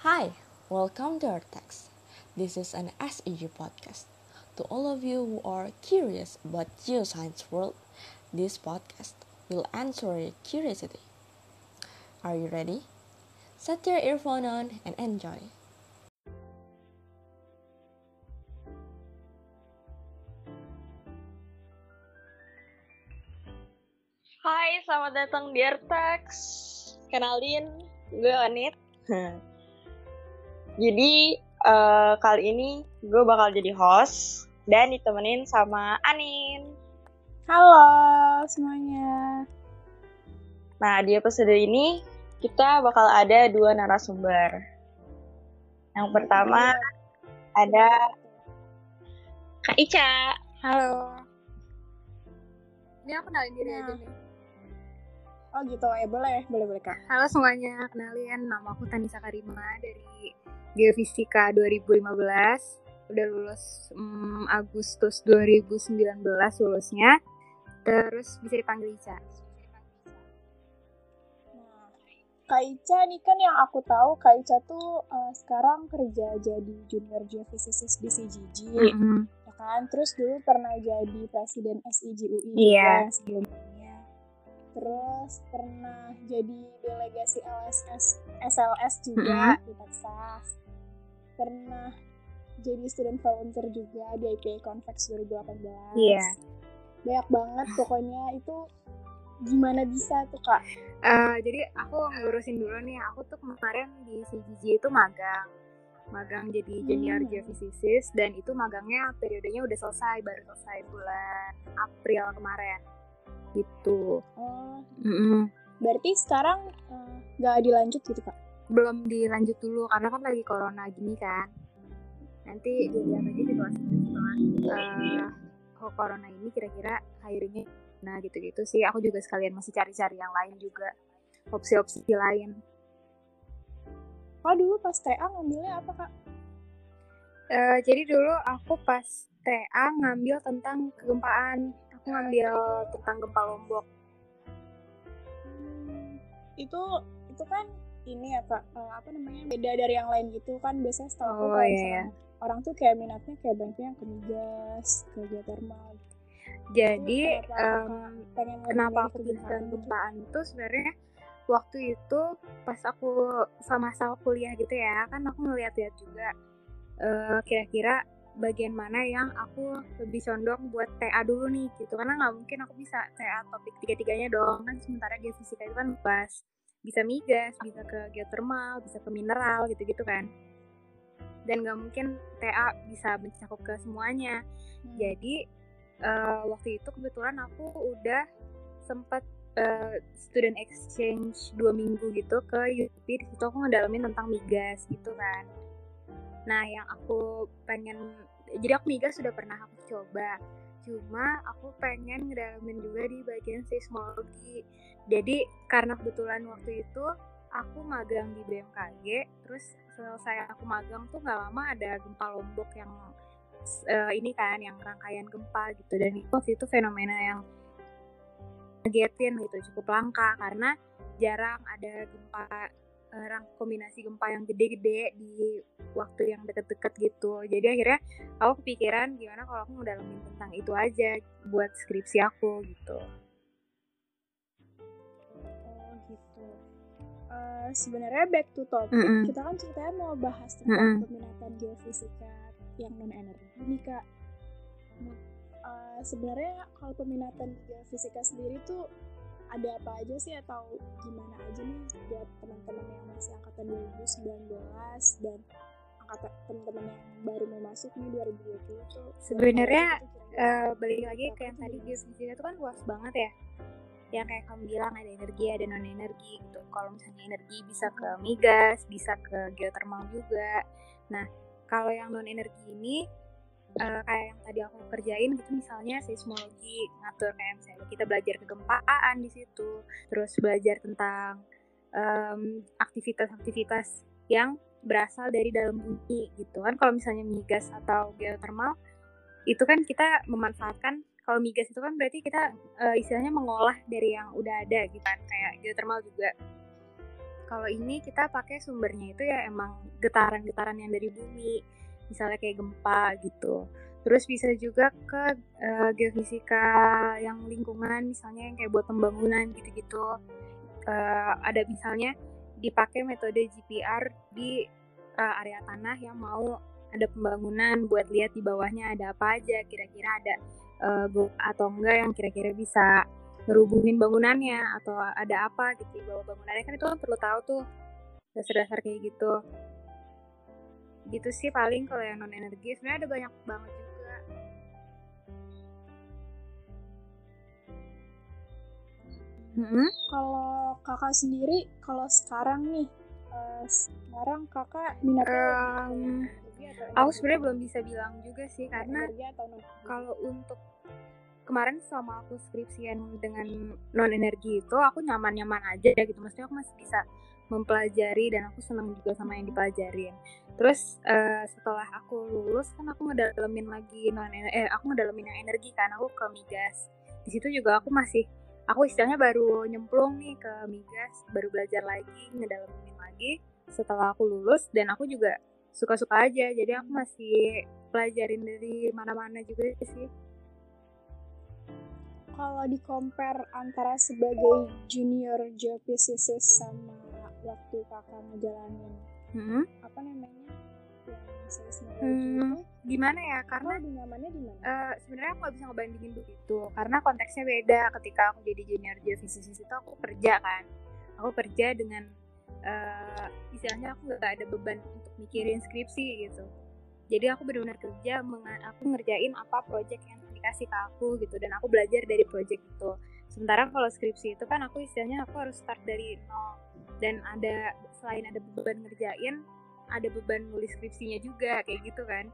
Hi, welcome to our text. This is an SEG podcast. To all of you who are curious about geoscience world, this podcast will answer your curiosity. Are you ready? Set your earphone on and enjoy. Hai, selamat datang di Artax. Kenalin, gue Anit. Jadi, eh, kali ini gue bakal jadi host dan ditemenin sama Anin. Halo semuanya. Nah, di episode ini kita bakal ada dua narasumber. Yang pertama ada Kak Ica. Halo. Ini aku kenalin diri Nah. aja nih. Oh gitu, ya boleh, boleh boleh kak. Halo semuanya, kenalin nama aku Tanisa Karima dari Geofisika 2015. Udah lulus mm, Agustus 2019 lulusnya. Terus bisa dipanggil Ica. Nah, Kak Ica nih kan yang aku tahu Kak Ica tuh eh, sekarang kerja jadi junior geophysicist di CGG, Mm-mm. ya kan? Terus dulu pernah jadi presiden SIG UI Iya. juga yang sebelumnya. Terus pernah jadi delegasi LSS SLS juga di Texas. Pernah jadi student volunteer juga di IPA Convex 2018. Iya. banyak banget pokoknya itu gimana bisa tuh kak Eh, jadi aku ngurusin dulu nih, aku tuh kemarin di CGG itu magang. Magang jadi junior Hmm. geofisicist dan itu magangnya periodenya udah selesai, baru selesai bulan April kemarin. Gitu. oh. Mm-mm. berarti sekarang eh, nggak dilanjut gitu kak? Belum dilanjut dulu karena kan lagi corona gini kan. Nanti dilihat aja situasinya setelah eh, oh, corona ini kira-kira hiringnya nah gitu-gitu sih. Aku juga sekalian masih cari-cari yang lain juga opsi-opsi lain. Kak dulu pas TA ngambilnya apa kak? Eh, jadi dulu aku pas TA ngambil tentang kegempaan aku ngambil tentang gempa lombok Hmm, itu itu kan ini ya kak eh, apa namanya beda dari yang lain gitu kan biasanya setahu Oh, iya, misalnya orang tuh kayak minatnya kayak banyaknya yang ke migas ke geothermal gitu. jadi Itu kenapa pengen aku gempaan gitu? gempaan itu sebenarnya waktu itu pas aku sama sama kuliah gitu ya kan aku ngeliat-liat juga eh, kira-kira bagian mana yang aku lebih condong buat TA dulu nih gitu karena nggak mungkin aku bisa TA topik tiga-tiganya dong kan sementara geofisika itu kan pas bisa migas bisa ke geothermal bisa ke mineral gitu-gitu kan dan nggak mungkin TA bisa mencakup ke semuanya Hmm. jadi eh, waktu itu kebetulan aku udah sempat eh, student exchange dua minggu gitu ke UP di situ aku ngedalamin tentang migas gitu kan. Nah yang aku pengen jadi aku migas sudah pernah aku coba. Cuma aku pengen ngedalamin juga di bagian seismologi. Jadi karena kebetulan waktu itu aku magang di BMKG, terus selesai aku magang tuh nggak lama ada gempa lombok yang eh, ini kan yang rangkaian gempa gitu dan itu waktu itu fenomena yang ngagetin gitu cukup langka karena jarang ada gempa rang kombinasi gempa yang gede-gede di waktu yang deket-deket gitu jadi akhirnya aku kepikiran gimana kalau aku ngedalamin tentang itu aja buat skripsi aku gitu oh gitu Eh, sebenarnya back to topic Mm-mm. kita kan ceritanya mau bahas tentang Mm-mm. peminatan geofisika yang non energi nih kak eh, sebenarnya kalau peminatan geofisika sendiri tuh ada apa aja sih atau gimana aja nih buat teman-teman yang masih angkatan 2019 dan angkatan teman-teman yang baru mau masuk nih 2020 tuh Sebenarnya? Eh, balik lagi ke yang tadi tuh? geofisika itu kan luas banget ya yang kayak kamu bilang ada energi ada non energi gitu kalau misalnya energi bisa ke migas bisa ke geothermal juga nah kalau yang non energi ini eh, kayak yang tadi aku kerjain gitu misalnya seismologi ngatur kayak misalnya kita belajar kegempaan di situ terus belajar tentang em, aktivitas-aktivitas yang berasal dari dalam bumi gitu kan. Kalau misalnya migas atau geothermal itu kan kita memanfaatkan kalau migas itu kan berarti kita eh, istilahnya mengolah dari yang udah ada gitu kan kayak geothermal juga. Kalau ini kita pakai sumbernya itu ya emang getaran-getaran yang dari bumi misalnya kayak gempa gitu. Terus bisa juga ke uh, geofisika yang lingkungan misalnya yang kayak buat pembangunan gitu-gitu. Uh, ada misalnya dipakai metode GPR di uh, area tanah yang mau ada pembangunan buat lihat di bawahnya ada apa aja kira-kira ada uh, atau enggak yang kira-kira bisa ngerubungin bangunannya atau ada apa gitu di bawah bangunannya. Kan itu kan perlu tahu tuh dasar-dasar kayak gitu gitu sih paling kalau yang non energi. Sebenarnya ada banyak banget juga. Hmm? kalau kakak sendiri kalau sekarang nih uh, sekarang kakak minatnya um, aku sebenarnya belum bisa bilang juga sih karena kalau untuk kemarin selama aku skripsian dengan non energi itu aku nyaman-nyaman aja gitu. Maksudnya aku masih bisa mempelajari dan aku senang juga sama yang dipelajarin. Terus uh, setelah aku lulus kan aku ngedalamin lagi non eh aku ngedalamin yang energi kan aku ke migas. Di situ juga aku masih aku istilahnya baru nyemplung nih ke migas baru belajar lagi ngedalamin lagi setelah aku lulus dan aku juga suka-suka aja. Jadi aku masih pelajarin dari mana-mana juga sih kalau di compare antara sebagai junior geophysicist sama waktu kakak ngejalanin hmm? apa namanya hmm, itu gimana ya? karena lebih nyamannya di mana? Uh, sebenarnya aku gak bisa ngebandingin begitu. Karena konteksnya beda. Ketika aku jadi junior geophysicist itu aku kerja kan. Aku kerja dengan uh, istilahnya aku gak ada beban untuk mikirin skripsi gitu. Jadi aku benar-benar kerja aku ngerjain apa project yang dikasih ke aku gitu dan aku belajar dari project itu. Sementara kalau skripsi itu kan aku istilahnya aku harus start dari nol. Dan ada selain ada beban ngerjain ada beban nulis skripsinya juga kayak gitu kan.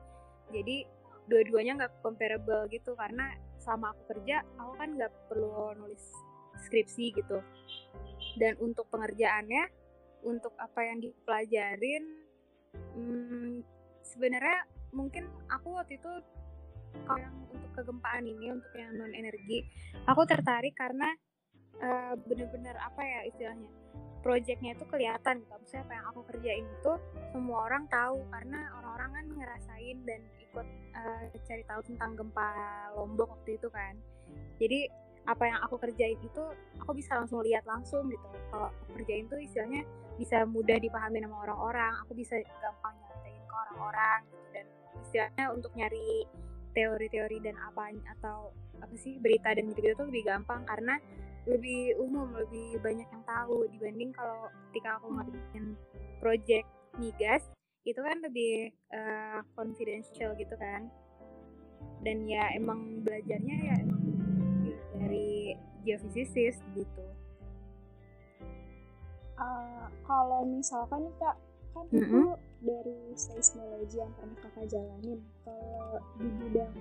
Jadi dua-duanya nggak comparable gitu karena sama aku kerja aku kan nggak perlu nulis skripsi gitu. Dan untuk pengerjaannya untuk apa yang dipelajarin hmm, sebenarnya mungkin aku waktu itu kalau untuk kegempaan ini untuk yang non energi aku tertarik karena uh, bener-bener apa ya istilahnya proyeknya itu kelihatan gitu. Misalnya apa yang aku kerjain itu semua orang tahu karena orang-orang kan ngerasain dan ikut uh, cari tahu tentang gempa lombok waktu itu kan. Jadi apa yang aku kerjain itu aku bisa langsung lihat langsung gitu. Kalau aku kerjain tuh istilahnya bisa mudah dipahami sama orang-orang aku bisa gampang nyampein ke orang-orang gitu. Dan istilahnya untuk nyari teori-teori dan apa atau apa sih berita dan gitu-gitu tuh lebih gampang karena lebih umum lebih banyak yang tahu. Dibanding kalau ketika aku ngerjain project migas itu kan lebih uh, confidential gitu kan. Dan ya emang belajarnya ya emang dari geofisicist gitu. Uh, kalau misalkan kak kan mm -hmm. itu dari seismologi yang pernah kakak jalanin? Kalau di bidang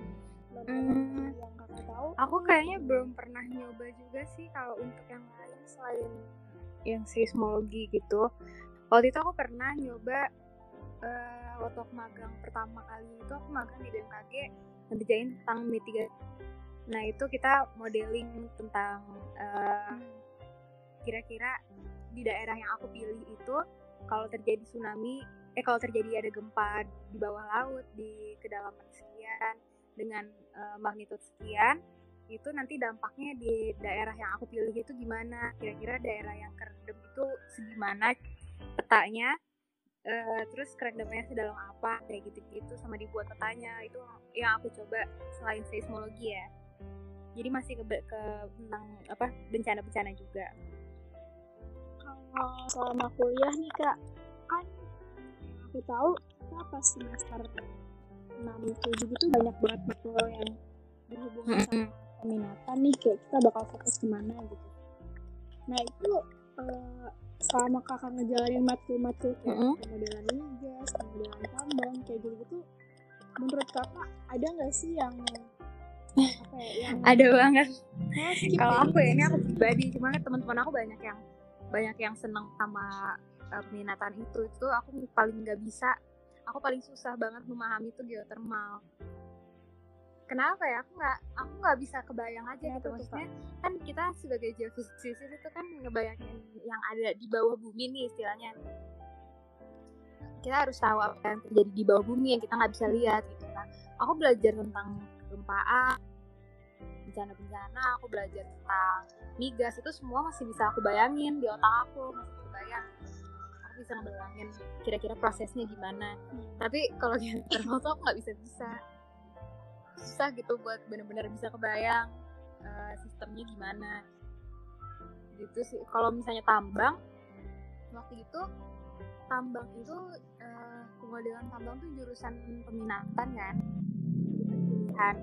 hmm, yang kakak tahu aku kayaknya belum pernah nyoba juga sih kalau untuk yang lain selain yang seismologi gitu. Waktu itu aku pernah nyoba uh, waktu aku magang pertama kali itu aku magang di BMKG ngerjain tentang mitigasi nah itu kita modeling tentang uh, kira-kira di daerah yang aku pilih itu kalau terjadi tsunami eh kalau terjadi ada gempa di bawah laut di kedalaman sekian dengan uh, sekian itu nanti dampaknya di daerah yang aku pilih itu gimana? Kira-kira daerah yang kerendam itu segimana petanya? Uh, terus kerendamnya sedalam apa? Kayak gitu-gitu sama dibuat petanya itu yang aku coba selain seismologi ya. Jadi masih ke, ke tentang apa bencana-bencana juga. Uh, selama kuliah nih kak kan aku tahu kita pas semester 6 7 gitu banyak banget matkul yang berhubungan sama peminatan nih kayak kita bakal fokus ke mana gitu. Nah itu uh, selama kakak ngejalanin matkul-matkul kayak mm -hmm. modelan migas, modelan tambang kayak gitu gitu menurut kakak ada nggak sih yang apa ya, yang ada banget. Kalau aku ya ini aku pribadi cuma teman-teman aku banyak yang banyak yang seneng sama uh, peminatan itu itu aku paling nggak bisa. Aku paling susah banget memahami itu geothermal kenapa ya? Aku nggak aku nggak bisa kebayang aja Kenapa gitu. maksudnya kan kita sebagai geofisikalis itu kan ngebayangin yang ada di bawah bumi nih istilahnya. Kita harus tahu apa yang terjadi di bawah bumi yang kita nggak bisa lihat gitu kan. Aku belajar tentang gempaan bencana-bencana aku belajar tentang migas itu semua masih bisa aku bayangin di otak aku masih kebayang bisa ngebayangin kira-kira prosesnya gimana. Tapi kalau geothermal tuh aku nggak bisa bisa. Susah gitu buat bener-bener bisa kebayang uh, sistemnya gimana. Gitu sih. Kalau misalnya tambang waktu itu tambang itu uh, pemodelan tambang tuh jurusan peminatan kan. Pilihan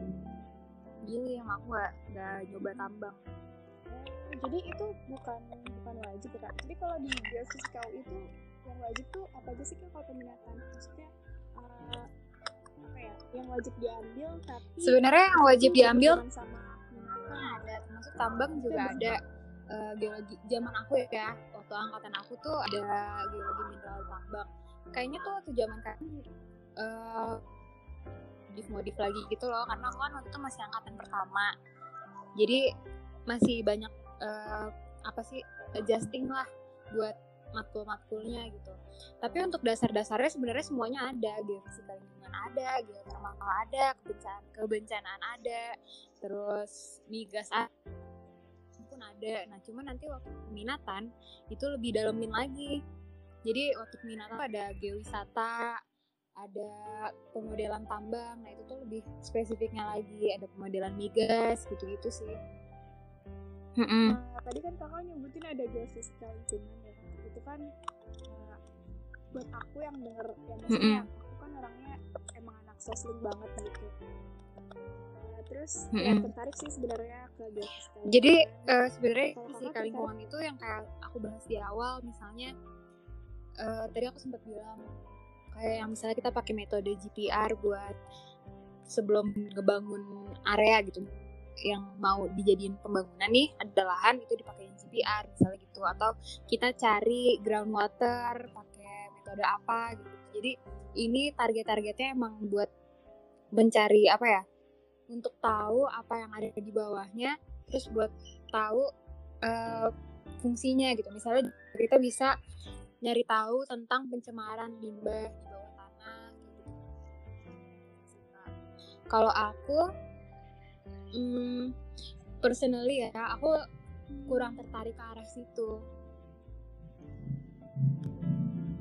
jadi emang aku nggak nggak nyoba tambang jadi itu bukan bukan wajib ya kak. Jadi kalau di geofisikal itu yang wajib tuh apa aja sih kak kalau peminatan maksudnya uh, apa ya? Yang wajib diambil tapi sebenarnya yang wajib diambil sama peminatan ada termasuk tambang juga ada uh, geologi zaman aku ya waktu angkatan aku tuh ada geologi mineral tambang. Kayaknya tuh waktu zaman kan uh, modif modif lagi gitu loh karena aku kan waktu itu masih angkatan pertama. Jadi masih banyak uh, apa sih adjusting lah buat matkul-matkulnya gitu. Tapi untuk dasar-dasarnya sebenarnya semuanya ada, geofisika lingkungan ada, geothermal ada, kebencanaan, kebencanaan ada, terus migas ada, pun ada. Nah, cuma nanti waktu peminatan itu lebih dalemin lagi. Jadi waktu peminatan ada geowisata, ada pemodelan tambang, nah itu tuh lebih spesifiknya lagi, ada pemodelan migas gitu-gitu sih. Nah, tadi kan kakak nyebutin ada geofisika lingkungan ya. Itu kan uh, buat aku yang denger, ya maksudnya aku kan orangnya emang anak sosling banget gitu. Uh, terus ya Mm-mm. tertarik sih sebenarnya ke geofisika. Jadi eh, sebenarnya fisika lingkungan itu yang kayak aku bahas di awal, misalnya eh, tadi aku sempat bilang kayak yang misalnya kita pakai metode GPR buat sebelum ngebangun area gitu yang mau dijadiin pembangunan nih ada lahan itu dipakai GPR misalnya gitu. Atau kita cari groundwater pakai metode apa gitu. Jadi ini target-targetnya emang buat mencari apa ya untuk tahu apa yang ada di bawahnya terus buat tahu eh, fungsinya gitu. Misalnya kita bisa nyari tahu tentang pencemaran limbah di bawah tanah gitu. kalau aku hmm, personally ya aku kurang tertarik ke arah situ.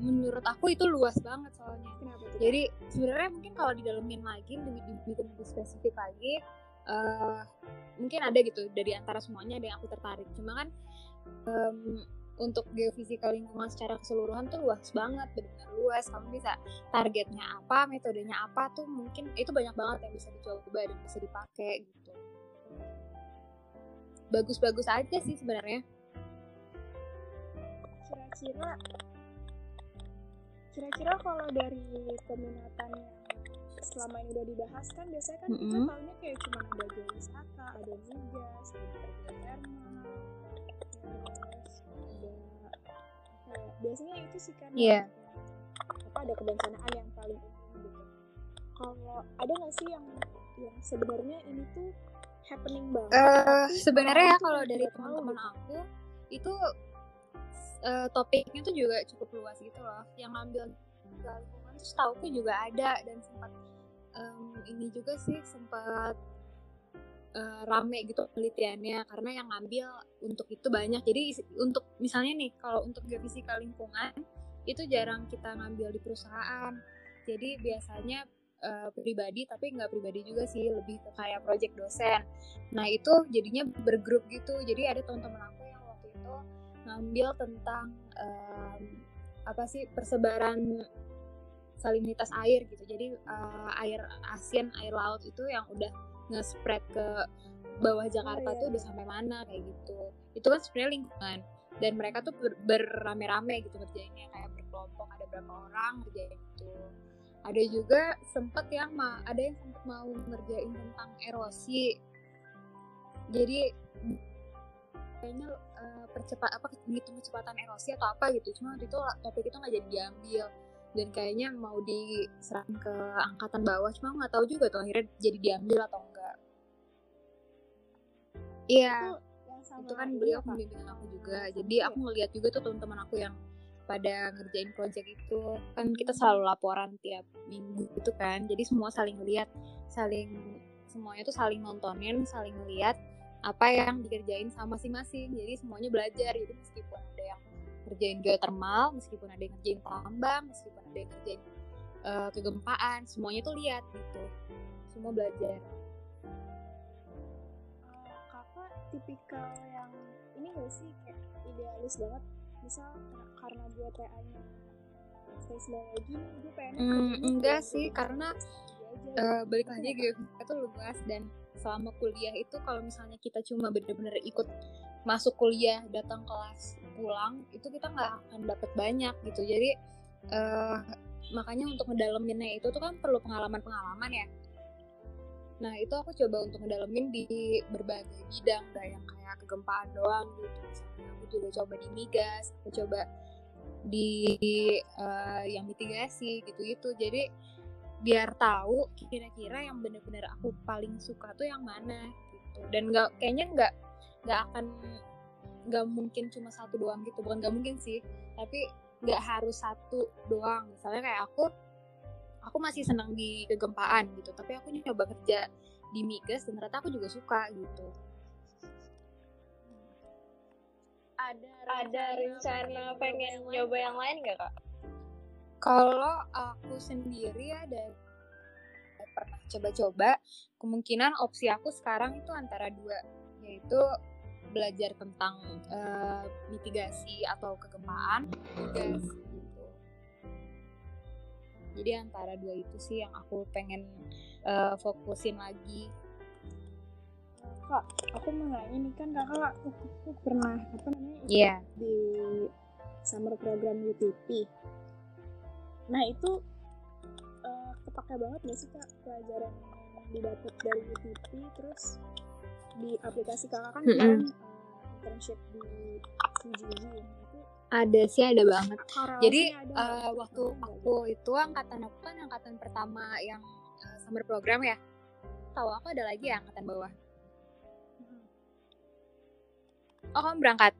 Menurut aku itu luas banget soalnya. Kenapa tuh? jadi sebenarnya mungkin kalau didalemin lagi lebih dibikin lebih spesifik lagi eh, mungkin ada gitu dari antara semuanya ada yang aku tertarik. Cuma kan em, untuk geofisika lingkungan secara keseluruhan tuh luas banget benar-benar luas. Kamu bisa targetnya apa metodenya apa tuh mungkin itu banyak banget yang bisa dicoba dan bisa dipakai gitu. Bagus-bagus aja sih sebenarnya. Kira-kira kira-kira kalau dari peminatan yang selama ini udah dibahas kan biasanya kan kita Mm-mm. tahunya kayak cuma ada geowisata, ada migas, ada geothermal, ada ya, biasanya itu sih kan yang- apa ada kebencanaan yang paling umum gitu. Kalau ada nggak sih yang yang sebenarnya ini tuh happening banget? Eh, tapi sebenarnya ya kalau dari teman-teman gitu. aku itu eh, topiknya tuh juga cukup luas gitu loh. Yang ngambil lingkungan tuh setauku juga ada dan sempat em, ini juga sih sempat eh, rame gitu penelitiannya karena yang ngambil untuk itu banyak. Jadi untuk misalnya nih kalau untuk geofisika lingkungan itu jarang kita ngambil di perusahaan. Jadi biasanya eh, pribadi tapi nggak pribadi juga sih lebih ke kayak project dosen. Nah itu jadinya bergrup gitu. Jadi ada teman-teman aku yang waktu itu ngambil tentang em, apa sih persebaran salinitas air gitu. Jadi eh, air asin, air laut itu yang udah nge-spread ke bawah Jakarta iya. tuh udah sampai mana kayak gitu. Itu kan sebenarnya lingkungan. Dan mereka tuh ber- berrame-rame gitu kerjainnya kayak berkelompok ada berapa orang kerjain itu. Ada juga sempet yang ma ada yang sempet mau ngerjain tentang erosi. Jadi kayaknya eh, percepat apa menghitung kecepatan erosi atau apa gitu. Cuma waktu itu topik itu nggak jadi diambil. Dan kayaknya mau diserahkan ke angkatan bawah. Cuma nggak tahu juga tuh akhirnya jadi diambil atau Iya. itu itu kan beliau apa? pembimbing aku juga. Jadi aku ngeliat juga tuh teman-teman aku yang pada ngerjain project itu. Kan kita selalu laporan tiap minggu gitu kan. Jadi semua saling lihat saling semuanya tuh saling nontonin saling ngeliat apa yang dikerjain sama masing-masing. Jadi semuanya belajar. Jadi meskipun ada yang ngerjain geothermal meskipun ada yang ngerjain tambang meskipun ada yang ngerjain eh, kegempaan semuanya tuh lihat gitu. Semua belajar tipikal yang ini gak sih kayak idealis banget? Misal kar- karena gue TA nya seismologi nih gue pengen Hmm, enggak sih, karena, uh, balik lagi geofisika itu luas dan selama kuliah itu kalau misalnya kita cuma bener-bener ikut masuk kuliah datang kelas pulang itu kita nggak akan dapat banyak gitu. Jadi eh makanya untuk ngedaleminnya itu tuh kan perlu pengalaman-pengalaman ya nah itu aku coba untuk ngedalemin di berbagai bidang gak yang kayak kegempaan doang gitu. Misalnya aku juga coba di migas aku coba di eh, yang mitigasi gitu-gitu. Jadi biar tahu kira-kira yang bener-bener aku paling suka tuh yang mana gitu. Dan nggak kayaknya nggak nggak akan nggak mungkin cuma satu doang gitu. Bukan nggak mungkin sih tapi nggak harus satu doang. Misalnya kayak aku aku masih senang di kegempaan gitu tapi aku nyoba kerja di migas dan ternyata aku juga suka gitu ada Ada rencana pengen nyoba yang lain nggak kak? Kalau aku sendiri ya dari pernah coba-coba, kemungkinan opsi aku sekarang itu antara dua, yaitu belajar tentang eh, mitigasi atau kegempaan, migas gitu. Jadi antara dua itu sih yang aku pengen eh, fokusin lagi. kak aku mau nanya nih kan kakak aku pernah apa namanya Iya. di summer program UTP nah itu eh, kepake banget gak sih kak pelajaran yang didapat dari UTP terus di aplikasi kakak kan Mm-mm. kemarin eh, internship di CGG Ada sih ada banget. korelasinya Jadi ada eh, waktu aku itu angkatan aku kan angkatan pertama yang eh, summer program ya. Tahu aku ada lagi ya angkatan bawah. Mhm. Oh kamu berangkat?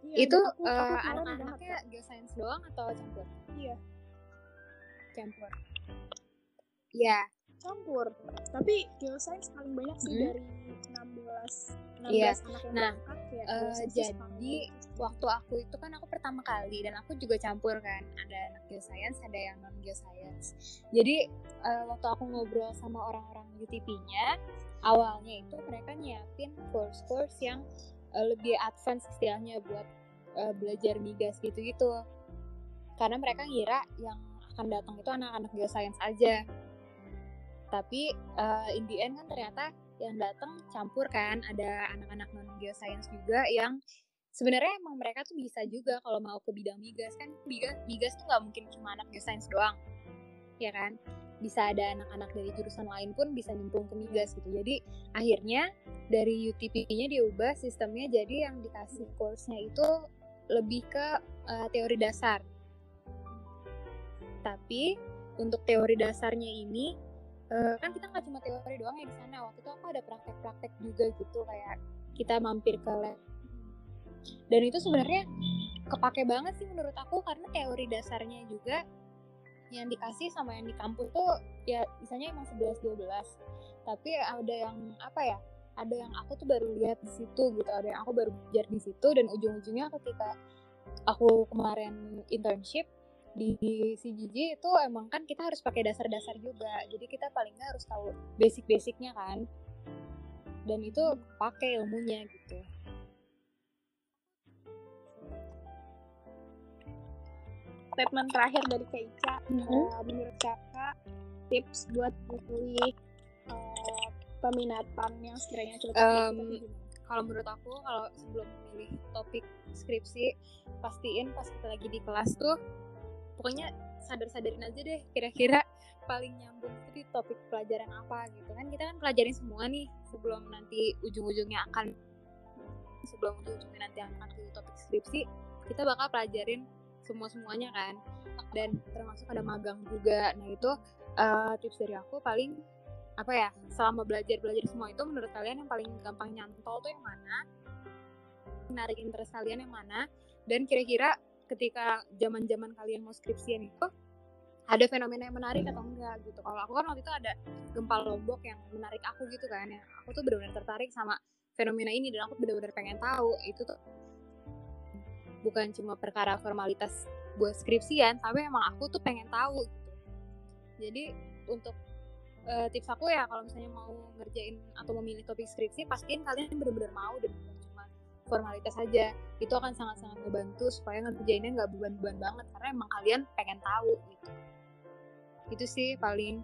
Iya, itu aku- aku eh, kemarin anak-anaknya geoscience doang atau campur? Iya Campur. Iya. campur tapi geoscience paling banyak sih Mm-mm. dari 16 16 Iya. anak yang Nah, berangkat geoscience tuh jadi. Waktu aku itu kan aku pertama kali dan aku juga campur kan. Ada anak geoscience ada yang non geoscience. Jadi eh, waktu aku ngobrol sama orang-orang UTP-nya awalnya itu mereka nyiapin course-course yang eh, lebih advance istilahnya buat eh, belajar migas gitu-gitu. Karena mereka ngira yang akan datang itu anak-anak geoscience aja. Tapi eh, in the end kan ternyata yang datang campur kan. Ada anak-anak non geoscience juga yang sebenarnya emang mereka tuh bisa juga kalau mau ke bidang migas. Kan migas migas tuh nggak mungkin cuma anak geoscience doang ya kan? Bisa ada anak-anak dari jurusan lain pun bisa nyemplung ke migas gitu. Jadi akhirnya dari UTP-nya diubah sistemnya jadi yang dikasih course-nya itu lebih ke eh, teori dasar. Tapi untuk teori dasarnya ini eh, kan kita nggak cuma teori doang ya di sana. Waktu itu aku ada praktek-praktek juga gitu kayak kita mampir ke lab dan itu sebenarnya kepake banget sih menurut aku karena teori dasarnya juga yang dikasih sama yang di kampus tuh ya misalnya emang 11 12 tapi ada yang apa ya ada yang aku tuh baru lihat di situ gitu ada yang aku baru belajar di situ dan ujung-ujungnya ketika aku kemarin internship di CGG itu emang kan kita harus pakai dasar-dasar juga. Jadi kita paling nggak harus tahu basic-basicnya kan. Dan itu pakai ilmunya gitu statement terakhir dari Kak Ica Mhm. eh, menurut kakak tips buat memilih eh, peminatan yang sekiranya cocok gimana? kalau menurut aku kalau sebelum memilih topik skripsi pastiin pas kita lagi di kelas tuh pokoknya sadar-sadarin aja deh kira-kira paling nyambung itu di topik pelajaran apa gitu kan kita kan pelajarin semua nih sebelum nanti ujung-ujungnya akan sebelum ujung-ujungnya nanti akan ke topik skripsi kita bakal pelajarin semua-semuanya kan. Dan termasuk ada magang juga. Nah itu eh, tips dari aku paling apa ya selama belajar belajar semua itu menurut kalian yang paling gampang nyantol tuh yang mana? Menarik interest kalian yang mana? Dan kira-kira ketika zaman zaman kalian mau skripsian itu ada fenomena yang menarik atau enggak gitu? Kalau aku kan waktu itu ada gempa lombok yang menarik aku gitu kan ya aku tuh benar-benar tertarik sama fenomena ini dan aku benar-benar pengen tahu. Itu tuh bukan cuma perkara formalitas buat skripsian tapi emang aku tuh pengen tahu gitu. Jadi untuk uh, tips aku ya kalau misalnya mau ngerjain atau memilih topik skripsi pastiin kalian benar-benar mau dan bukan cuma formalitas saja itu akan sangat-sangat ngebantu supaya ngerjainnya nggak beban-beban banget karena emang kalian pengen tahu gitu. Itu sih paling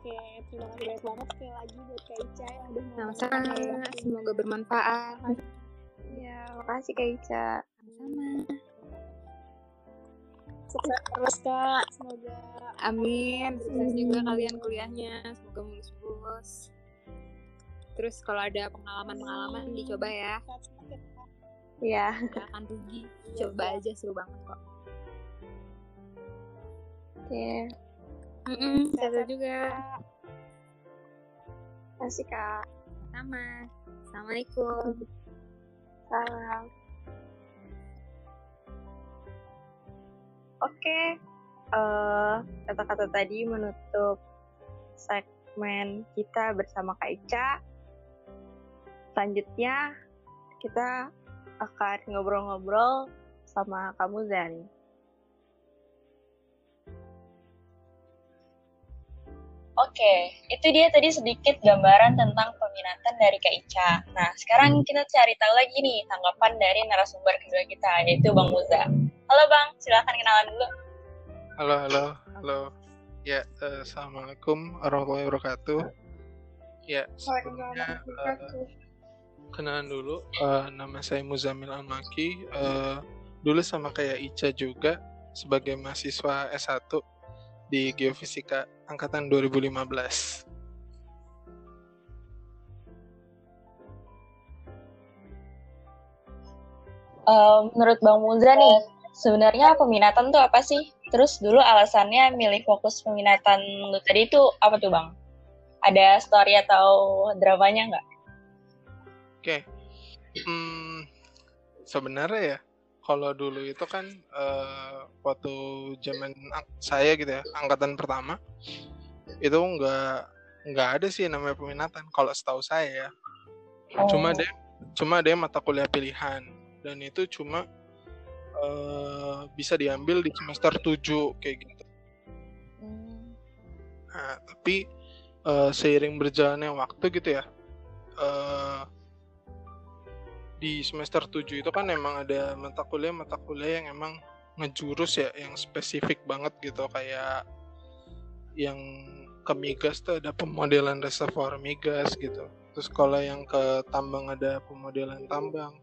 Oke, terima kasih banyak banget sekali lagi buat Kak Ica yang udah sama-sama. semoga bermanfaat. Ya, makasih Kak Ica. sama Sukses terus Kak, semoga amin. sukses juga kalian kuliahnya. Semoga mulus-mulus terus kalau ada pengalaman-pengalaman dicoba ya. Iya. nggak akan rugi. Coba aja seru banget kok. Oke. Mm-mm, sehat juga Makasih Kak. sama assalamualaikum Salam. Oke, eh, kata-kata tadi menutup segmen kita bersama Kak Ica. Selanjutnya kita akan ngobrol-ngobrol sama kamu Zan. Oke, itu dia tadi sedikit gambaran tentang peminatan dari Kak Ica. Nah, sekarang kita cari tahu lagi nih tanggapan dari narasumber kedua kita, yaitu Bang Muza. Halo Bang, silahkan kenalan dulu. Halo, halo, halo. Ya, eh, assalamualaikum warahmatullahi wabarakatuh. Ya, sebelumnya eh, kenalan dulu. Eh, nama saya Muzamil Almaki. Eh, dulu sama kayak Ica juga sebagai mahasiswa S1 di Geofisika angkatan 2015. Eh, menurut Bang Muza nih, sebenarnya peminatan tuh apa sih? Terus dulu alasannya milih fokus peminatan lu tadi itu apa tuh Bang? Ada story atau dramanya nggak? Oke. Hmm, sebenarnya ya, kalau dulu itu kan eh, waktu zaman saya gitu ya, angkatan pertama, itu nggak nggak ada sih namanya peminatan. Kalau setahu saya ya, cuma Oh. ada cuma ada mata kuliah pilihan dan itu cuma eh, bisa diambil di semester 7 kayak gitu. Hmm. Nah, tapi eh, seiring berjalannya waktu gitu ya, eh, di semester 7 itu kan emang ada mata kuliah mata kuliah yang emang ngejurus ya, yang spesifik banget gitu kayak yang ke migas tuh ada pemodelan reservoir migas gitu. Terus kalau yang ke tambang ada pemodelan tambang.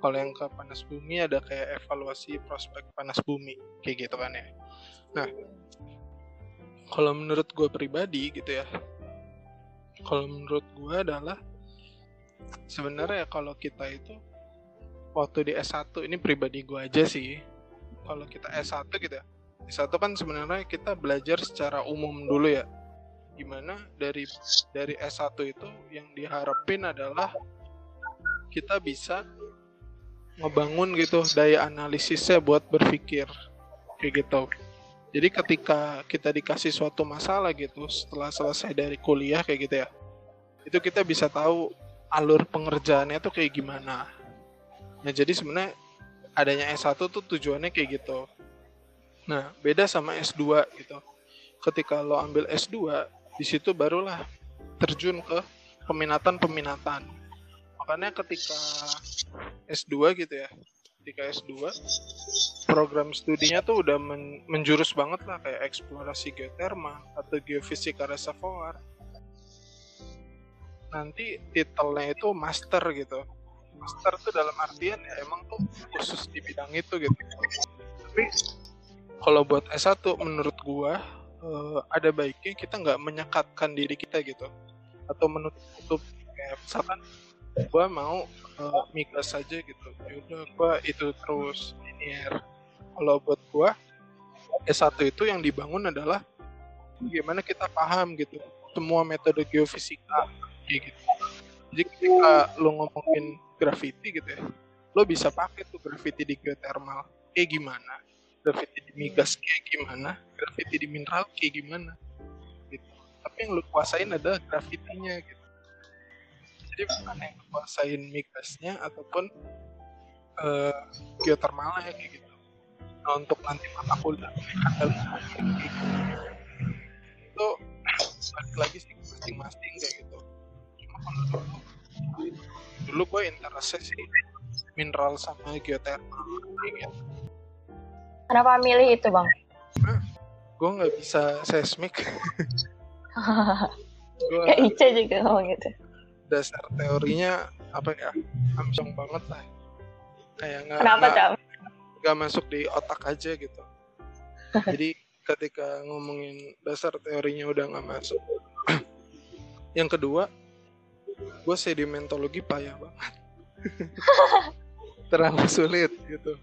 Kalau yang ke panas bumi ada kayak evaluasi prospek panas bumi kayak gitu kan ya. Nah, kalau menurut gue pribadi gitu ya, kalau menurut gue adalah sebenarnya kalau kita itu waktu di S1 ini pribadi gue aja sih, kalau kita S1 gitu ya, S1 kan sebenarnya kita belajar secara umum dulu ya, gimana dari dari S1 itu yang diharapin adalah kita bisa ngebangun gitu daya analisisnya buat berpikir kayak gitu. Jadi ketika kita dikasih suatu masalah gitu setelah selesai dari kuliah kayak gitu ya, itu kita bisa tahu alur pengerjaannya tuh kayak gimana. Nah jadi sebenarnya adanya S1 tuh tujuannya kayak gitu. Nah beda sama S2 gitu. Ketika lo ambil S2, di situ barulah terjun ke peminatan-peminatan. Makanya ketika S2 gitu ya, ketika S2 program studinya tuh udah men- menjurus banget lah kayak eksplorasi geotermal atau geofisika reservoir. Nanti titelnya itu master gitu. Master tuh dalam artian ya emang tuh khusus di bidang itu gitu. Tapi kalau buat S1 menurut gua eh, ada baiknya kita nggak menyekatkan diri kita gitu atau menutup kayak misalkan gua mau eh, migas saja gitu yaudah gua itu terus linear kalau buat gua S1 itu yang dibangun adalah bagaimana kita paham gitu semua metode geofisika gitu. Jadi ketika lo ngomongin graffiti gitu ya, lo bisa pakai tuh graffiti di geothermal kayak gimana, graffiti di migas kayak gimana, graffiti di mineral kayak gimana gitu. Tapi yang lo kuasain adalah graffitinya gitu. Jadi bukan yang lo kuasain migasnya ataupun uh, geothermalnya kayak gitu. Nah untuk nanti mata kuliah itu balik lagi sih masing-masing kayak gitu. Dulu gue interestnya sih mineral sama geothermal gitu. Kenapa milih itu bang? Gue nggak bisa seismik. gue Kayak Ica juga ngomong gitu. dasar teorinya apa ya amsyong banget lah kayak nggak Kenapa Cam? nggak masuk di otak aja gitu jadi ketika ngomongin dasar teorinya udah nggak masuk yang kedua gue sedimentologi payah banget. Terlalu sulit gitu.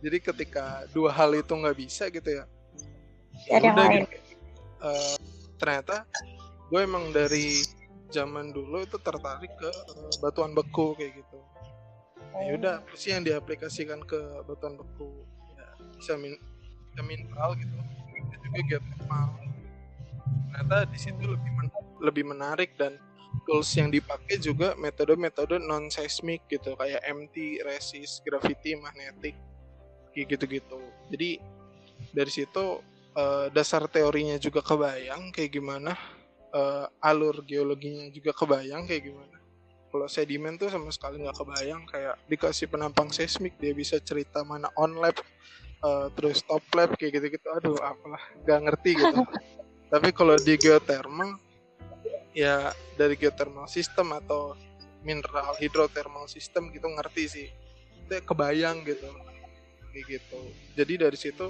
Jadi ketika dua hal itu nggak bisa gitu ya yang udah gitu. Eh, ternyata gue emang dari zaman dulu itu tertarik ke eh, batuan beku kayak gitu. Ya udah apa sih yang diaplikasikan ke batuan beku? Ya, bisa min bisa mineral gitu. Bisa juga geothermal ternyata di situ lebih men- lebih menarik dan tools yang dipakai juga metode-metode non seismik gitu kayak MT, resist, graffiti, magnetic kayak gitu-gitu. Jadi dari situ eh, dasar teorinya juga kebayang kayak gimana eh, alur geologinya juga kebayang kayak gimana. Kalau sedimen tuh sama sekali nggak kebayang kayak dikasih penampang seismik dia bisa cerita mana on lab eh, terus top lab kayak gitu-gitu. Aduh apalah nggak ngerti gitu. Tapi kalau di geothermal ya dari geothermal system atau mineral hidrothermal system gitu ngerti sih. Itu kebayang gitu. Kayak gitu. Jadi dari situ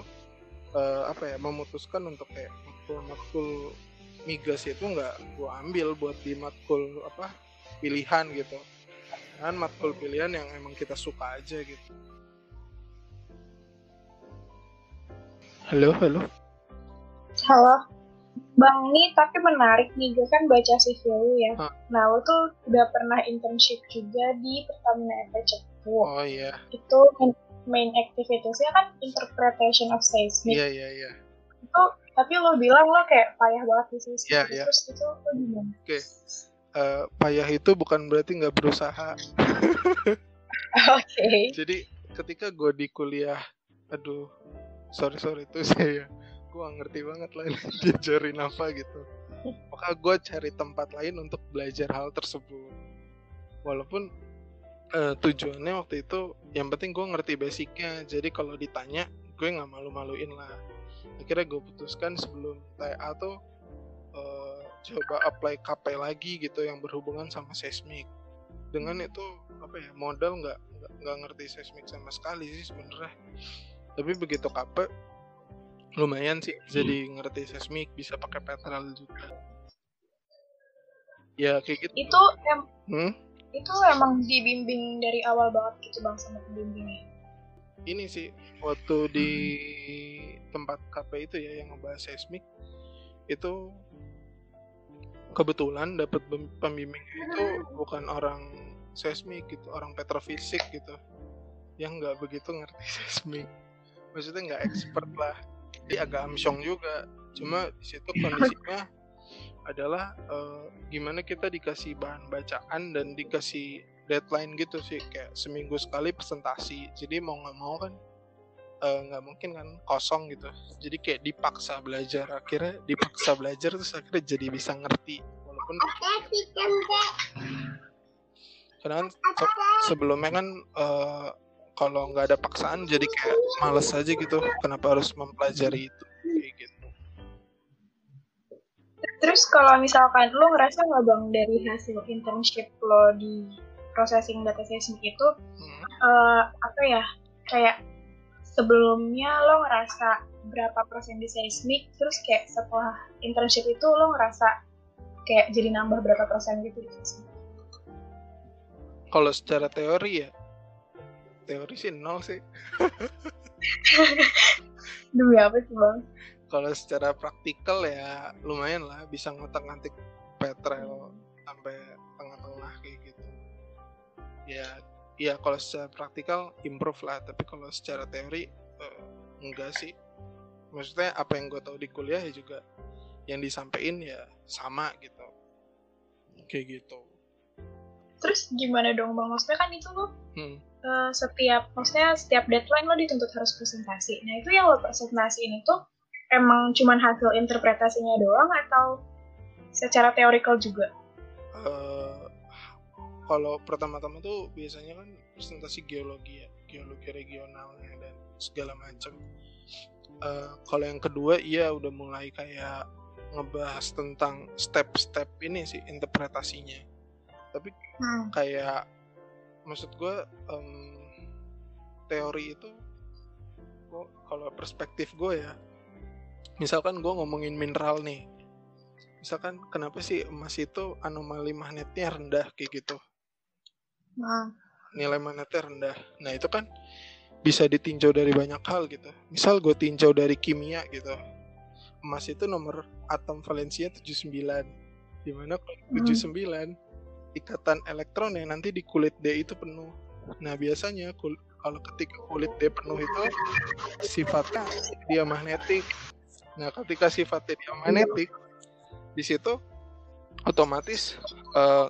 eh, apa ya memutuskan untuk kayak matkul matkul migas itu nggak gua ambil buat di matkul apa pilihan gitu. Kan matkul pilihan yang emang kita suka aja gitu. Halo halo. Halo, Bang nih tapi menarik nih, gue kan baca CV lu ya. Hah. Nah, lu tuh udah pernah internship juga di Pertamina Cepu. oh iya Itu main, main activities-nya kan interpretation of seismic. iya iya iya Itu, tapi lu bilang lo kayak payah banget di seismik. Iya, iya. Terus itu lo gimana? Eh, payah itu bukan berarti nggak berusaha Oke. jadi ketika gue di kuliah aduh sorry sorry itu saya gue ngerti banget lah diajarin apa gitu. Maka gue cari tempat lain untuk belajar hal tersebut. Walaupun eh, tujuannya waktu itu yang penting gue ngerti basicnya. Jadi kalau ditanya gue nggak malu-maluin lah. Akhirnya gue putuskan sebelum TA tuh eh, coba apply KP lagi gitu yang berhubungan sama seismik. Dengan itu apa ya modal nggak nggak ngerti seismik sama sekali sih sebenarnya. Tapi begitu KP lumayan sih jadi ngerti seismik bisa pakai petrol juga. Ya kayak gitu. Itu em, hmm? itu emang dibimbing dari awal banget gitu bang sama pembimbingnya. ini sih waktu di tempat KP itu ya yang ngebahas seismik itu kebetulan dapat pem- pembimbing itu bukan orang seismik gitu orang petrofisik gitu. Yang nggak begitu ngerti seismik. Maksudnya nggak expert lah jadi agak amsyong juga. Cuma di situ kondisinya adalah eh, gimana kita dikasih bahan bacaan dan dikasih deadline gitu sih. Kayak seminggu sekali presentasi. Jadi mau nggak mau kan eh, nggak mungkin kan kosong gitu. Jadi kayak dipaksa belajar. Akhirnya dipaksa belajar terus akhirnya jadi bisa ngerti. Walaupun karena kan se- sebelumnya kan eh, kalau nggak ada paksaan jadi kayak males aja gitu. Kenapa harus mempelajari itu? Kayak gitu. Terus kalau misalkan lo ngerasa nggak bang dari hasil internship lo di processing data seismik itu Hmm. eh, apa ya kayak sebelumnya lo ngerasa berapa persen di seismik terus kayak setelah internship itu lo ngerasa kayak jadi nambah berapa persen gitu? Di seismik kalau secara teori ya teori sih nol sih Demi apa sih bang? kalau secara praktikal ya lumayan lah bisa ngotak-ngatik petrel sampai tengah-tengah kayak gitu ya ya kalau secara praktikal improve lah tapi kalau secara teori eh, enggak sih maksudnya apa yang gue tahu di kuliah ya juga yang disampaikan ya sama gitu kayak gitu Terus gimana dong bang? Maksudnya kan itu lo hmm. Eh, setiap, maksudnya setiap deadline lo dituntut harus presentasi. Nah itu yang lo presentasiin itu emang cuman hasil interpretasinya doang atau secara teorikal juga? Eh, kalau pertama-tama tuh biasanya kan presentasi geologi ya geologi regionalnya dan segala macam Eh, kalau yang kedua iya udah mulai kayak ngebahas tentang step-step ini sih interpretasinya tapi Hmm. kayak maksud gue teori itu gua- kalau perspektif gue ya misalkan gue ngomongin mineral nih misalkan kenapa sih emas itu anomali magnetnya rendah kayak gitu? Nah, nilai magnetnya rendah. Nah itu kan bisa ditinjau dari banyak hal gitu. Misal gue tinjau dari kimia gitu. Emas itu nomor atom valensia 79 di mana Hmm. 79 ikatan elektron nanti di kulit D itu penuh. Nah biasanya kul- kalau ketika kulit D penuh itu sifatnya dia magnetik. Nah ketika sifatnya dia magnetik di situ otomatis eh,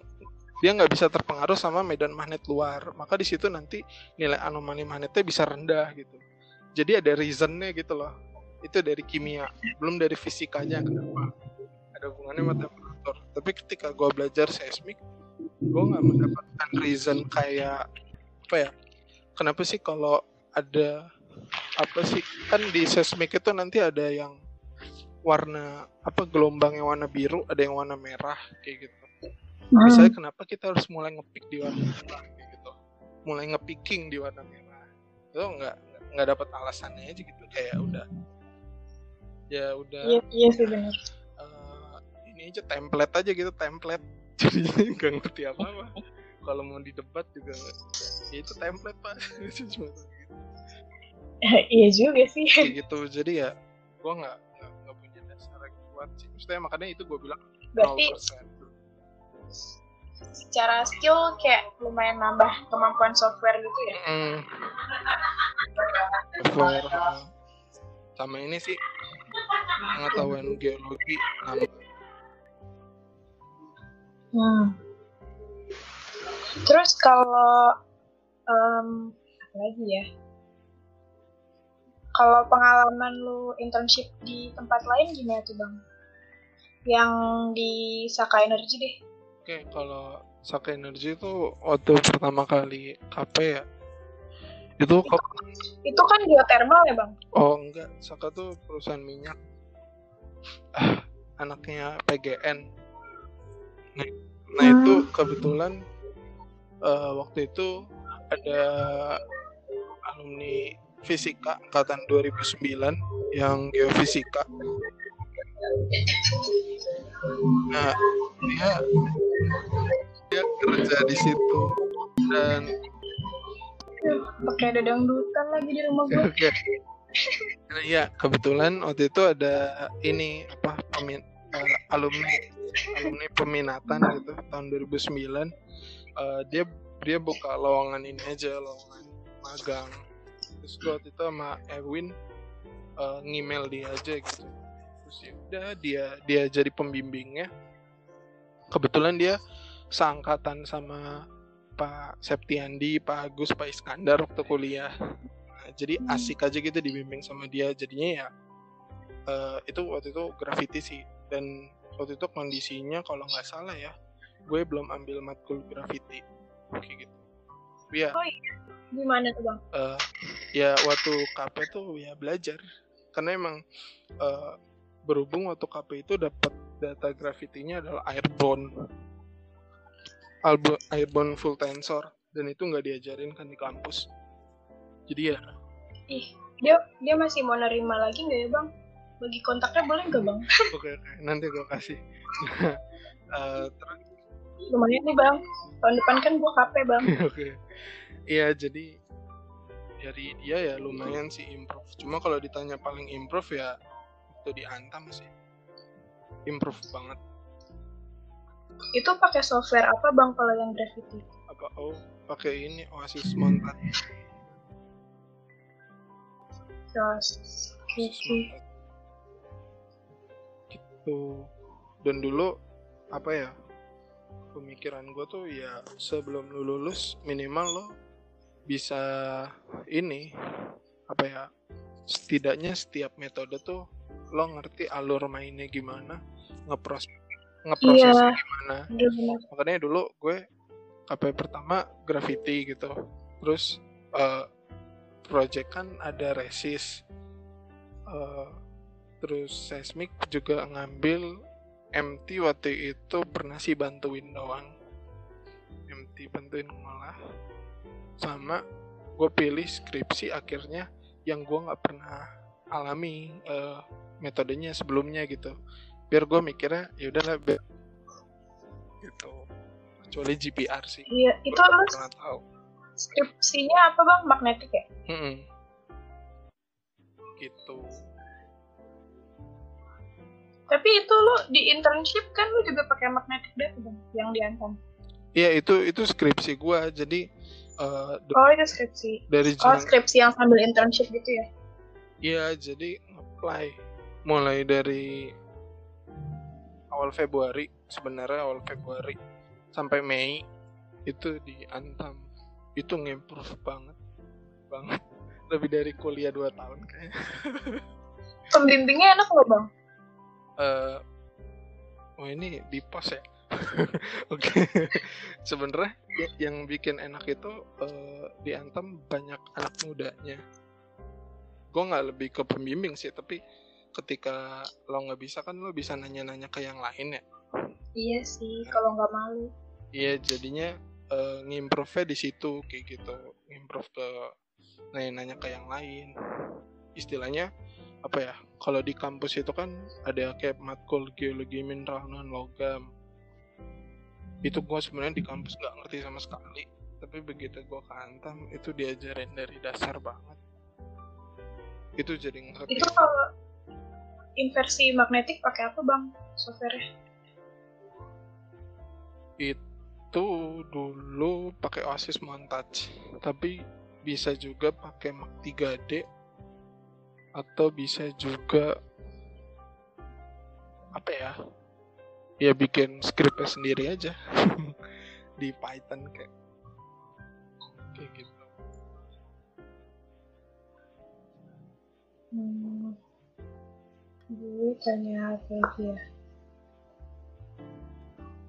dia nggak bisa terpengaruh sama medan magnet luar. Maka di situ nanti nilai anomali magnetnya bisa rendah gitu. Jadi ada reasonnya gitu loh. Itu dari kimia belum dari fisikanya kenapa? Ada hubungannya sama temperatur. Tapi ketika gue belajar seismik gue nggak mendapatkan reason kayak apa ya kenapa sih kalau ada apa sih kan di seismik itu nanti ada yang warna apa gelombang yang warna biru ada yang warna merah kayak gitu Hmm. misalnya kenapa kita harus mulai ngepick di warna merah kayak gitu mulai ngepicking di warna merah itu nggak nggak dapat alasannya aja gitu kayak udah ya udah iya, iya sih benar. eh, ini aja template aja gitu template jadi nggak ngerti apa apa kalau mau didebat juga ya itu template pak Itu cuma gitu. iya juga sih. kayak gitu jadi ya gua nggak nggak punya dasar yang kuat sih maksudnya makanya itu gue bilang Berarti 0% secara skill kayak lumayan nambah kemampuan software gitu ya. Mm. Software sama ini sih pengetahuan geologi nambah. Hmm. Terus kalau em, apa lagi ya? Kalau pengalaman lu internship di tempat lain gimana tuh bang? Yang di Saka Energy deh. Oke, kalau Saka Energy itu waktu pertama kali KP ya. Itu kok Itu kan geothermal ya bang? oh enggak, Saka tuh perusahaan minyak. Ah, anaknya PGN. Nah, nah itu kebetulan eh, waktu itu ada alumni fisika angkatan 2009 yang geofisika. Nah, dia dia kerja di situ dan Pakai ada dangdutan lagi di rumah gue. Oke. Nah, Iya, kebetulan waktu itu ada ini apa pemin eh, alumni alumni peminatan gitu tahun 2009. Eh, dia dia buka lowongan ini aja lowongan magang. Terus gua waktu itu sama Erwin eh, ngemail dia aja gitu. Terus ya udah dia dia jadi pembimbingnya. Kebetulan dia seangkatan sama Pak Septiandi, Pak Agus, Pak Iskandar waktu kuliah. Nah, jadi asik aja gitu dibimbing sama dia. Jadinya ya eh, itu waktu itu graffiti sih. Dan waktu itu kondisinya kalau nggak salah ya, gue belum ambil matkul graffiti kayak gitu. Tapi ya, Gimana tuh bang? eh, ya waktu KP tuh ya belajar. Karena emang eh, berhubung waktu KP itu dapat data graffitinya adalah airborne Albo, airborne full tensor dan itu nggak diajarin kan di kampus jadi ya Ih, dia dia masih mau nerima lagi nggak ya bang? Bagi kontaknya boleh nggak bang? oke oke nanti gue kasih Eh, terus Lumayan nih bang. Tahun depan kan gue KP bang. oke iya jadi dari dia ya lumayan sih improve cuma kalau ditanya paling improve ya itu di Antam sih improve banget Itu pakai software apa bang kalau yang Gravity? apa oh pakai ini Oasis Mountain Oke. Gitu dan dulu apa ya pemikiran gue tuh ya sebelum lu lulus minimal lo bisa ini apa ya setidaknya setiap metode tuh lo ngerti alur mainnya gimana ngepros ngeprosesnya Iya. gimana Bener-bener. makanya dulu gue apa ya, pertama graffiti gitu terus eh, project kan ada resist Eh, terus seismic juga ngambil MT waktu itu pernah sih bantuin doang. MT bantuin ngolah. Sama gue pilih skripsi akhirnya yang gue nggak pernah alami eh, metodenya sebelumnya gitu. Biar gue mikirnya ya udahlah gitu. Kecuali GPR sih. Iya, itu lu pernah tahu. skripsinya apa bang? Magnetik ya? Mm-mm. gitu Tapi itu lu di internship kan lu juga pakai magnetic data? Yang di Antam. Iya itu itu skripsi gua jadi eh, d- Oh itu skripsi. dari Oh skripsi yang sambil internship gitu ya? Iya, jadi apply mulai dari awal Februari sebenarnya awal Februari sampai Mei itu di Antam itu ngimprove banget banget lebih dari kuliah 2 tahun kayaknya Pembimbingnya enak loh bang? Eh oh ini di pos ya? Oke. Sebenarnya ya- yang bikin enak itu eh, di Antam banyak anak mudanya. Gue nggak lebih ke pembimbing sih tapi ketika lo nggak bisa kan lo bisa nanya-nanya ke yang lain ya? Iya sih, kalau nggak malu. iya jadinya eh, ngimprove di situ kayak gitu. Ngimprove ke nanya-nanya ke yang lain. Istilahnya apa ya kalau di kampus itu kan ada kayak matkul geologi mineral non logam. Itu gua sebenarnya di kampus nggak ngerti sama sekali tapi begitu gua ke Antam itu diajarin dari dasar banget. Itu jadi ngerti. Itu kalau inversi magnetik pakai apa bang? Software itu dulu pakai Oasis Montage tapi bisa juga pakai Mac 3D atau bisa juga apa ya ya bikin skripnya sendiri aja di Python kayak kayak gitu Hmm. Gue tanya apa ya?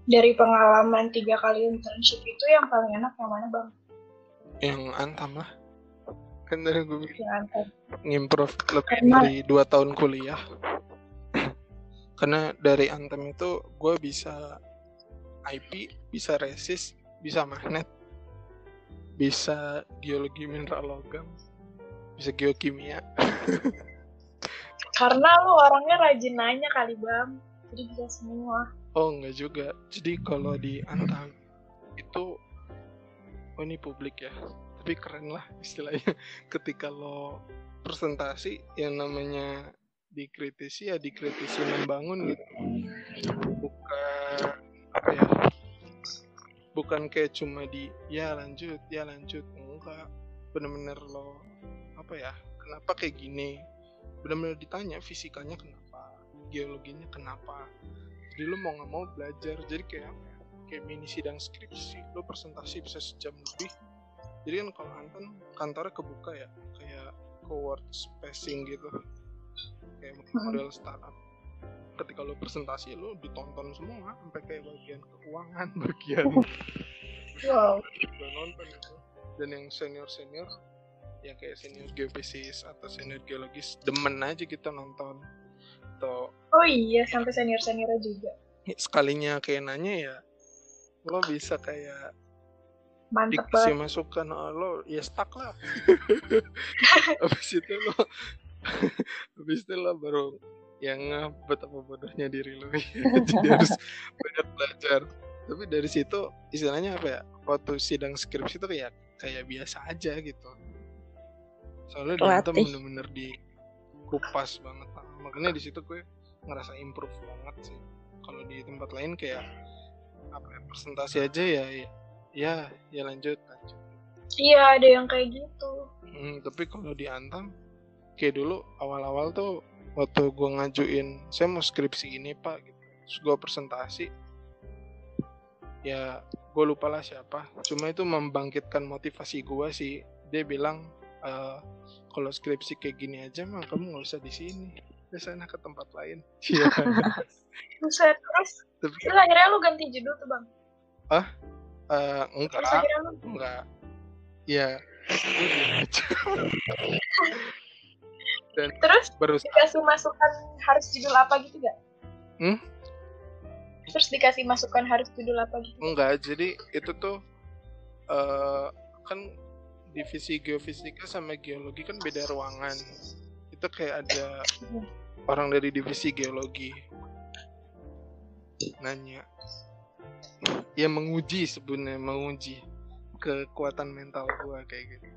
Dari pengalaman tiga kali internship itu yang paling enak yang mana bang? yang antam lah kan dari gue bilang Yang antar. ngimprove lebih dari dua tahun kuliah. Karena dari Anthem itu gue bisa IP bisa resist bisa magnet bisa geologi mineral logam bisa geokimia. Karena lu orangnya rajin nanya kali bang, jadi bisa semua. oh enggak juga. Jadi kalau di Anthem itu oh ini publik ya tapi keren lah istilahnya. Ketika lo presentasi yang namanya dikritisi ya dikritisi membangun gitu. Bukan apa ya bukan kayak cuma di ya lanjut ya lanjut. Enggak. Bener-bener lo apa ya kenapa kayak gini? Bener-bener ditanya fisikanya kenapa geologinya kenapa. Jadi lo mau nggak mau belajar. Jadi kayak ya kayak mini sidang skripsi. Lo presentasi bisa sejam lebih jadi kan kalau Anton kantornya kebuka ya kayak co-work spacing gitu. Kayak model startup. Ketika lo presentasi lo ditonton semua sampai kayak bagian keuangan bagian Wow. udah nonton itu dan yang senior senior ya kayak senior geofisis atau senior geologis demen aja kita nonton. Atau Oh iya, sampai senior seniornya juga. ya, sekalinya kayak nanya ya lo bisa kayak Mantep dikasih banget. masukan oh, lo ya stuck lah. Habis itu lo habis itu lo baru yang betapa bodohnya diri lo. Jadi harus banyak belajar. Tapi dari situ istilahnya apa ya waktu sidang skripsi itu kayak kayak biasa aja gitu. Soalnya di Latih. bener-bener di kupas banget. Makanya di situ gue ngerasa improve banget sih. Kalau di tempat lain kayak apa ya, presentasi aja ya ya ya, ya lanjut lanjut. Iya, ada yang kayak gitu. Hmm, tapi kalau di Antam kayak dulu awal-awal tuh waktu gue ngajuin saya mau skripsi ini pak gitu. Terus gue presentasi. Ya gue lupa lah siapa. Cuma itu membangkitkan motivasi gue sih. Dia bilang "Eh, kalau skripsi kayak gini aja mah kamu nggak usah di sini. Ke sana ke tempat lain. Iya. Terus, terus akhirnya lu ganti judul tuh bang. eh, Terus enggak enggak ya dan terus berusaha dikasih masukan harus judul apa gitu gak? Hmm? Terus dikasih masukan harus judul apa gitu? Enggak, jadi itu tuh eh kan divisi geofisika sama geologi kan beda ruangan. Itu kayak ada orang dari divisi geologi nanya. Ya menguji sebenarnya menguji kekuatan mental gua kayak gitu.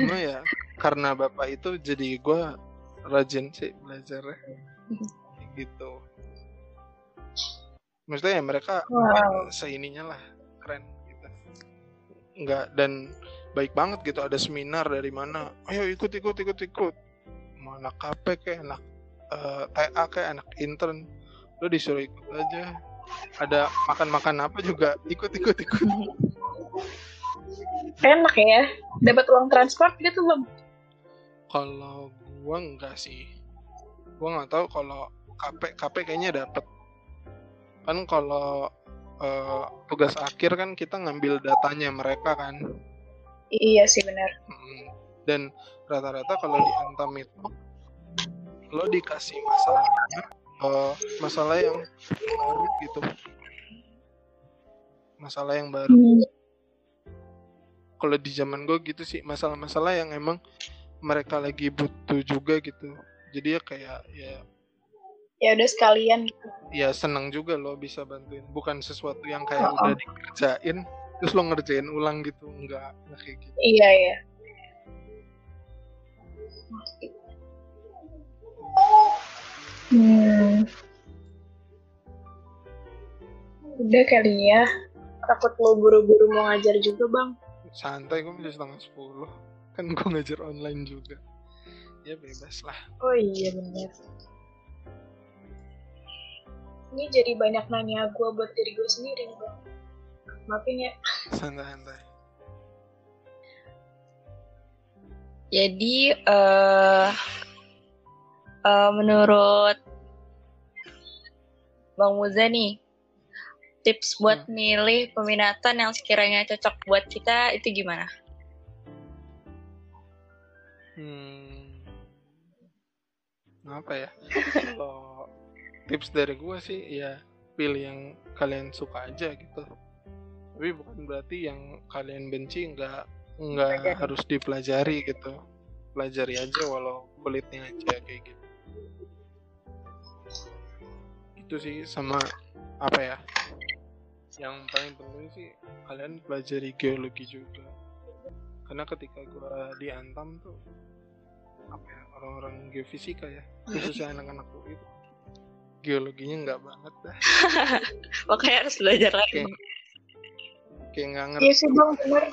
Cuma ya karena bapak itu jadi gua rajin sih Kayak gitu. Maksudnya ya mereka Wow. seininya lah keren gitu nggak dan baik banget gitu ada seminar dari mana ayo ikut ikut ikut ikut mau anak KP kayak anak eh, TA kayak anak intern lo disuruh ikut aja ada makan makan apa juga? Ikut ikut Enak ya, dapat uang transport gitu bang. kalau gua enggak sih. Gua nggak tahu kalau KP KP kayaknya dapet. Kan kalau eh, tugas akhir kan kita ngambil datanya mereka kan. Iya sih benar. Dan rata-rata kalau di Antam itu lo dikasih masalah eh, masalah yang baru gitu. Masalah yang baru. Kalau di zaman gue gitu sih masalah-masalah yang emang mereka lagi butuh juga gitu. Jadi ya kayak ya Ya udah sekalian. gitu. ya senang juga lo bisa bantuin. Bukan sesuatu yang kayak udah dikerjain terus lo ngerjain ulang gitu. Enggak, kayak gitu. Iya ya. Hmm. Udah kali ya. Takut lo buru-buru mau ngajar juga bang. santai gue masih setengah sepuluh kan gue ngajar online juga ya bebas lah Oh iya benar. Ini jadi banyak nanya gue buat diri gue sendiri nih bang. Maafin ya. santai-santai Jadi eh eh, menurut Bang Muza nih, tips buat milih peminatan yang sekiranya cocok buat kita itu gimana? hmm apa ya? Kalau tips dari gue sih ya pilih yang kalian suka aja gitu. Tapi bukan berarti yang kalian benci nggak nggak harus dipelajari gitu. Pelajari aja walau kulitnya aja kayak gitu itu sih sama apa ya? Yang paling penting sih kalian pelajari geologi juga. Karena ketika gua di Antam tuh apa ya orang-orang geofisika ya khususnya anak-anak itu geologinya nggak banget dah. Makanya harus belajar lagi. kayak nggak ngerti Iya sih bang benar.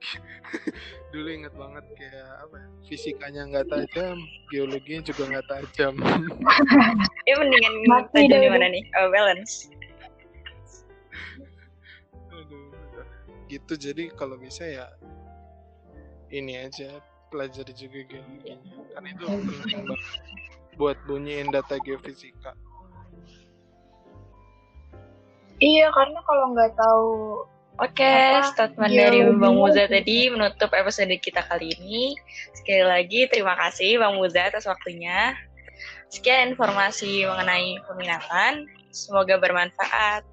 dulu inget banget kayak apa ya, fisikanya nggak tajam geologinya juga nggak tajam. Ya mendingan Mati tajam di mana nih? Oh, balance. Aduh, gitu jadi kalau bisa ya ini aja pelajari juga geologinya. Kan itu penting banget buat bunyiin data geofisika. Iya karena kalau nggak tahu Oke, Apa? statement dari Bang Muza tadi menutup episode kita kali ini. Sekali lagi terima kasih Bang Muza atas waktunya. Sekian informasi mengenai peminatan. Semoga bermanfaat.